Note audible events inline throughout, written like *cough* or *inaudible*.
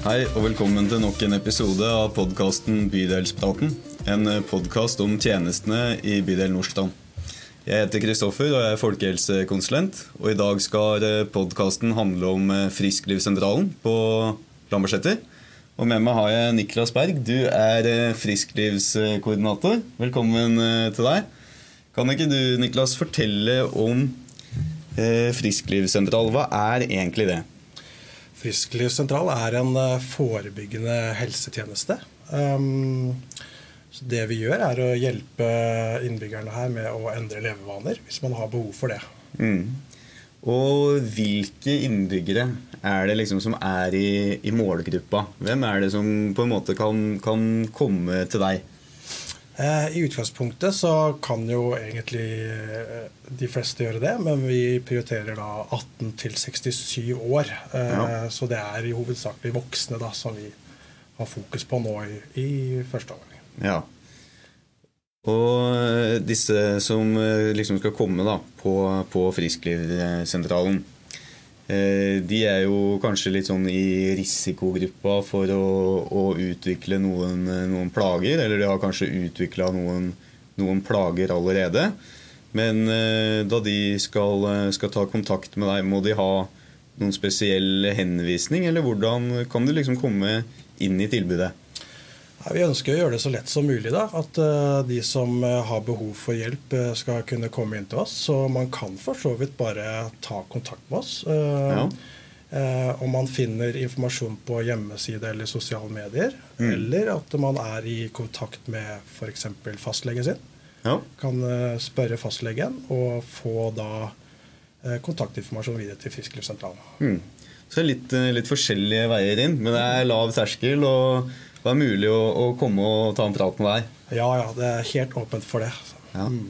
Hei og velkommen til nok en episode av podkasten Bydelspraten. En podkast om tjenestene i bydel Nordstrand. Jeg heter Kristoffer og jeg er folkehelsekonsulent. Og i dag skal podkasten handle om Frisklivssentralen på Lambertseter. Og med meg har jeg Niklas Berg. Du er frisklivskoordinator. Velkommen til deg. Kan ikke du, Niklas, fortelle om Frisklivssentralen? Hva er egentlig det? Frisklivssentral er en forebyggende helsetjeneste. Så det vi gjør, er å hjelpe innbyggerne her med å endre levevaner hvis man har behov for det. Mm. Og hvilke innbyggere er det liksom som er i, i, målgruppa? Hvem er det som på en måte kan, kan komme til deg? Eh, I utgangspunktet så kan jo egentlig eh, de fleste gjøre det, men vi prioriterer da 18 til 67 år. Eh, ja. Så det er i hovedsakelig voksne da som vi har fokus på nå i, i første omgang. Ja. Og disse som liksom skal komme da, på, på Frisklivssentralen, de er jo kanskje litt sånn i risikogruppa for å, å utvikle noen, noen, plager. Eller de har kanskje utvikla noen, noen, plager allerede. Men eh, da de skal, skal, ta kontakt med deg, må de ha noen spesiell henvisning? Eller hvordan kan de liksom komme inn i tilbudet? Vi ønsker å gjøre det så lett som mulig. da, At uh, de som uh, har behov for hjelp, uh, skal kunne komme inn til oss. Så man kan for så vidt bare ta kontakt med oss. Ja. om man finner informasjon på hjemmeside eller sosiale medier. Mm. Eller at man er i kontakt med f.eks. fastlegen sin. Ja. Kan spørre fastlegen og få da kontaktinformasjon videre til Frisklivssentralen. Mm. Så litt, litt forskjellige veier inn, men det er lav terskel. og det er mulig å, å, komme og ta en prat med deg. Ja, ja. Det er helt åpent for det. Ja. Mm.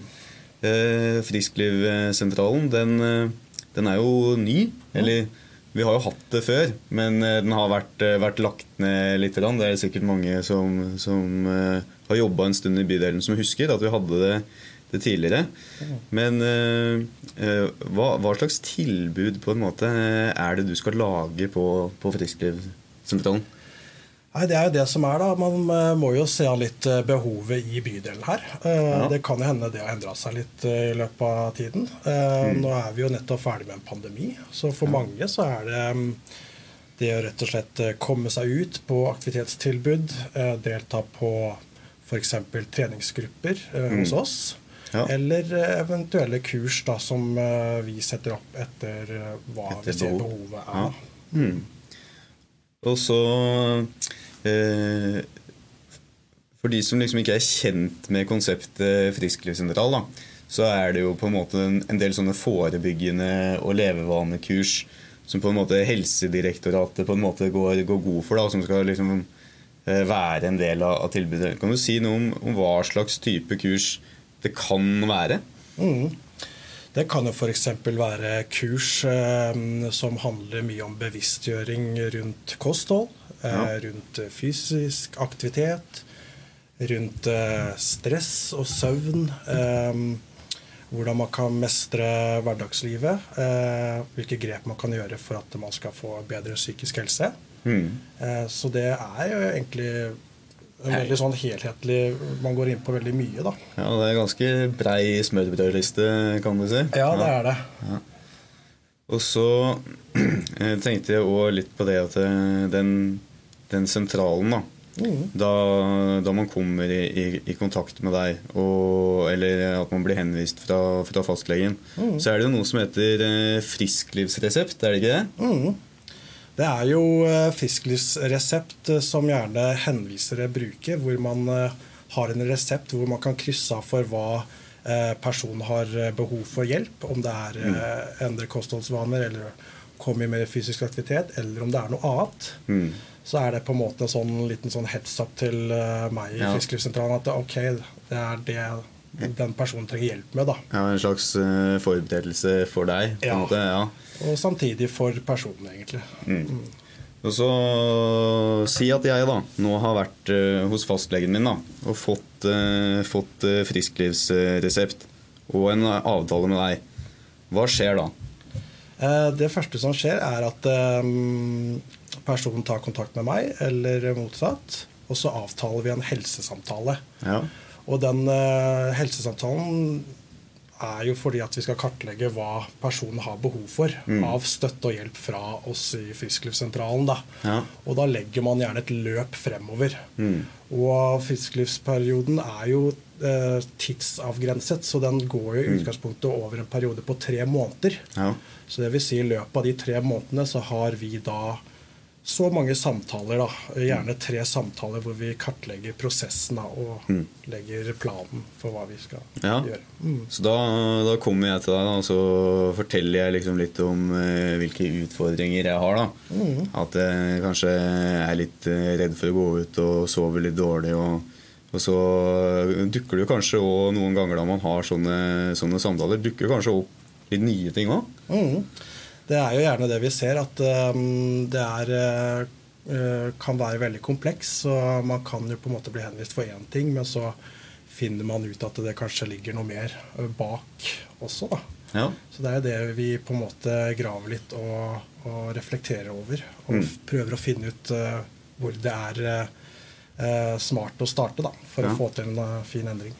Eh, Frisklivssentralen, den, eh, den, er jo ny. Eller vi har jo hatt det før, men eh, den har vært, eh, vært lagt ned litt. Det er sikkert mange som, som har jobba en stund i bydelen som husker at vi hadde det, det tidligere. Men hva, hva, slags tilbud på en måte er det du skal lage på, på Frisklivssentralen? Nei, Det er jo det som er, da. Man eh, må jo se an litt eh, behovet i bydelen her. Eh, ja. Det kan jo hende det har endra seg litt i løpet av tiden. Mm. Nå er vi jo nettopp ferdig med en pandemi, så for ja. mange så er det mm, det å rett og slett komme seg ut på aktivitetstilbud, delta på f.eks. treningsgrupper mm. hos oss. Ja. Eller eventuelle kurs da, som vi setter opp etter hva etter vi ser behovet er. Ja. Mm. Og så eh, For de som liksom ikke er kjent med konseptet frisklivssentral, så er det jo på en måte en, en del sånne forebyggende og levevanekurs som på en måte Helsedirektoratet på en måte går, går god for, da, som skal liksom eh, være en del av, av, tilbudet. Kan du si noe om, om, hva slags type kurs det kan være? Mm. Det kan jo f.eks. være kurs eh, som handler mye om bevisstgjøring rundt kosthold, eh, ja. rundt fysisk aktivitet, rundt eh, stress og søvn. Eh, hvordan man kan mestre hverdagslivet. Eh, hvilke grep man kan gjøre for at man skal få bedre psykisk helse. Mm. Eh, så det er jo egentlig en veldig sånn helhetlig Man går inn på veldig mye, da. Ja, det er ganske brei smørbrødliste, kan du si. Ja, det er det. Ja. Og så *clears throat* tenkte jeg òg litt på det at eh, den, den sentralen, da. Mm. Da, da, man kommer i, i, i kontakt med deg, og, eller at man blir henvist fra, fra fastlegen, mm. så er det jo noe som heter eh, frisklivsresept, er det ikke det? Mm. Det er jo eh, frisklivsresept eh, som gjerne henvisere bruker, hvor man eh, har en resept hvor man kan krysse av for hva personen har behov for hjelp. Om det er mm. endre kostholdsvaner eller komme i mer fysisk aktivitet, eller om det er noe annet. Mm. Så er det på en måte en sånn liten sånn heads up til meg i ja. Frisklivssentralen at ok, det er det den personen trenger hjelp med. da. Ja, En slags forberedelse for deg? på ja. måte, ja. Og samtidig for personen, egentlig. Mm. Mm. Og så Si at jeg da nå har vært uh, hos fastlegen min da, og fått, uh, fått uh, frisklivsresept og en avtale med deg. Hva skjer da? Det første som skjer, er at personen tar kontakt med meg, eller motsatt. Og så avtaler vi en helsesamtale. Ja. Og den uh, helsesamtalen er jo fordi at vi skal kartlegge hva personen har behov for Mm. av støtte og hjelp fra oss i Frisklivssentralen. Da. Ja. Og da legger man gjerne et løp fremover. Mm. Og frisklivsperioden er jo eh, tidsavgrenset, så den går jo i utgangspunktet over en periode på tre måneder. Ja. Så det vil si i løpet av de tre månedene så har vi da så mange samtaler, da. Gjerne tre samtaler hvor vi kartlegger prosessen da, og legger planen for hva vi skal Ja. gjøre. Mm. Så da, da kommer jeg til deg og så forteller jeg liksom litt om eh, hvilke utfordringer jeg har. da. At jeg kanskje er litt eh, redd for å gå ut og sover litt dårlig. Og, og så dukker det jo kanskje òg noen ganger da man har sånne, sånne samtaler, dukker kanskje opp litt nye ting òg. Mm. Det er jo gjerne det vi ser, at um, det er uh, kan være veldig kompleks. Så man kan jo på en måte bli henvist for én ting, men så finner man ut at det kanskje ligger noe mer uh, bak også. da. Ja. Så det er jo det vi på en måte graver litt og, og reflekterer over. Og mm. prøver å finne ut uh, hvor det er uh, smart å starte, da, for Ja. å få til en uh, fin endring.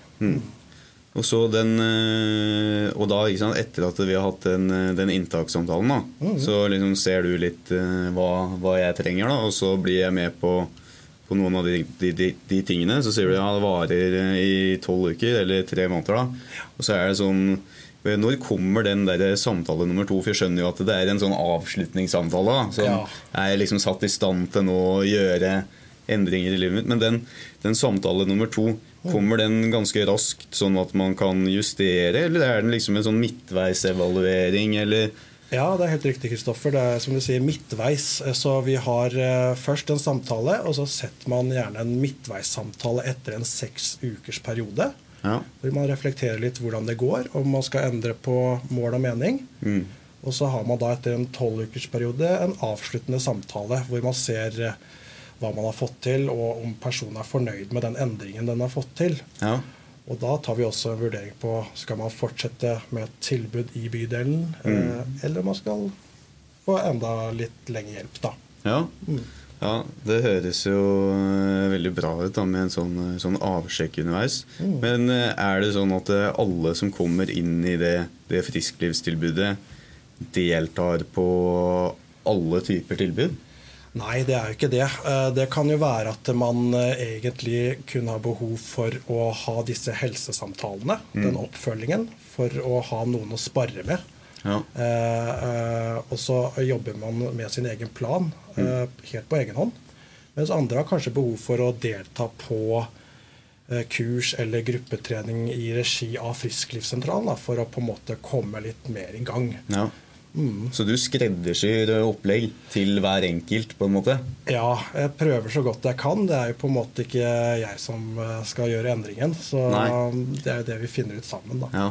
Og så den eh, Og da, sant, etter at vi har hatt den, eh, den inntakssamtalen, da, så liksom ser du litt eh, hva, hva jeg trenger, da, og så blir jeg med på, på noen av de, de, de, de tingene. Så sier du ja, det varer i tolv uker, eller tre måneder, da. Og så er det sånn når kommer den der samtale nummer to? For jeg skjønner jo at det er en sånn avslutningssamtale. Da, som Ja. er liksom satt i stand til nå å gjøre endringer i livet mitt. Men den, den samtale nummer to, kommer den ganske raskt, sånn at man kan justere? Eller er den liksom en sånn midtveisevaluering, eller Ja, det er helt riktig, Kristoffer. Det er som du sier, midtveis. Så vi har eh, først en samtale, og så setter man gjerne en midtveissamtale etter en seks ukers periode. Ja. Hvor man reflekterer litt hvordan det går, om man skal endre på mål og mening. Mm. Og så har man da etter en tolvukersperiode en avsluttende samtale hvor man ser eh, hva man har fått til, og om personen er fornøyd med den endringen den har fått til. ja. Og da tar vi også en vurdering på skal man fortsette med et tilbud i bydelen, eh, eller om man skal få enda litt lengre hjelp, da. Ja. ja, det høres jo eh, veldig bra ut da, med en sånn, eh, sånn avsjekk underveis. Men eh, er det sånn at alle som kommer inn i det, det frisklivstilbudet, deltar på alle typer tilbud? Nei, det er jo ikke det. Eh, Det kan jo være at man eh, egentlig kun har behov for å ha disse helsesamtalene, den oppfølgingen, for å ha noen å spare med. Ja. Eh, eh, og så jobber man med sin egen plan eh, helt på egen hånd. Mens andre har kanskje behov for å delta på kurs eller gruppetrening i regi av Frisklivssentralen da, for å på en måte komme litt mer i gang. Ja. Så du skreddersyr opplegg til hver enkelt, på en måte? Ja, jeg prøver så godt jeg kan. Det er jo på en måte ikke jeg som eh, skal gjøre endringen. Så Nei. det er jo det vi finner ut sammen, da. Ja,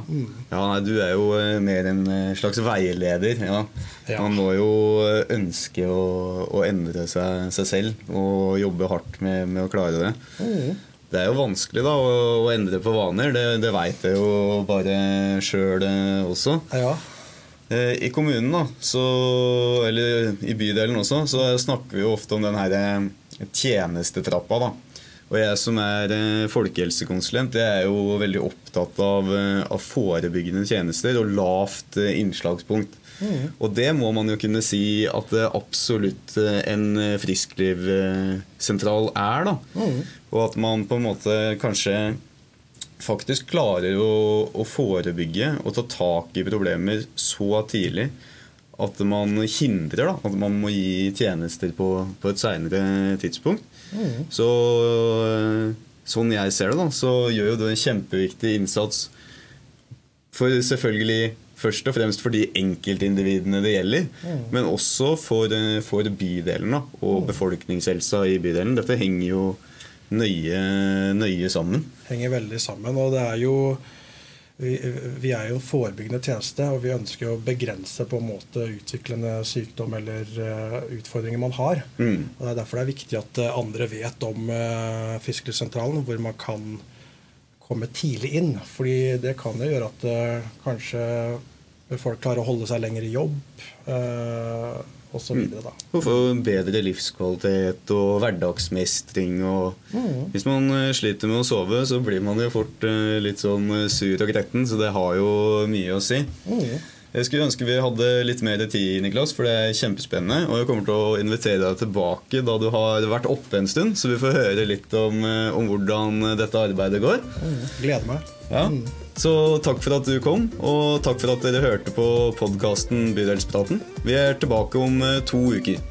ja nei, du er jo eh, mer en eh, slags veileder. Ja. Ja. Man må jo eh, ønske å, å endre seg, seg selv og jobbe hardt med, med å klare det. Det er jo vanskelig da å, å endre på vaner, det, det veit jeg jo bare sjøl også. Ja. Eh, I kommunen, da, så, eller i bydelen også, så snakker vi jo ofte om den her eh, tjenestetrappa. da. Og jeg som er eh, folkehelsekonsulent, jeg er jo veldig opptatt av, av forebyggende tjenester og lavt innslagspunkt. innslagspunkt. Og det må man jo kunne si at det absolutt en frisklivsentral er. da. Og at man på en måte kanskje faktisk klarer å, å forebygge og ta tak i problemer så tidlig at man hindrer da, at man må gi tjenester på, på et seinere tidspunkt. Så sånn jeg ser det, da, så gjør jo det en kjempeviktig innsats for selvfølgelig først og fremst for de enkeltindividene det gjelder, men også for, eh, for bydelen da, og befolkningshelsa i bydelen. Dette henger jo nøye, nøye sammen. henger veldig sammen. Og det er jo vi, vi er jo en forebyggende tjeneste, og vi ønsker å begrense på en måte utviklende sykdom eller eh, utfordringer man har. Mm. Og Det er derfor det er viktig at eh, andre vet om uh, Fiskersentralen, hvor man kan komme tidlig inn. Fordi det kan jo gjøre at eh, kanskje folk klarer å holde seg lenger i jobb eh, osv. Mm. Og få bedre livskvalitet og hverdagsmestring. Og mm. Hvis man eh, sliter med å sove, så blir man jo fort uh, litt sånn sur og gretten, så det har jo mye å si. Mm. Jeg skulle ønske vi hadde litt mer tid, Niklas, for det er kjempespennende. Og jeg kommer til å invitere deg tilbake da du har vært oppe en stund, så vi får høre litt om, om hvordan dette arbeidet går. Mm. Gleder meg. Ja. Mm. Så takk for at du kom, og takk for at dere hørte på podkasten Bydelspraten. Vi er tilbake om eh, to uker.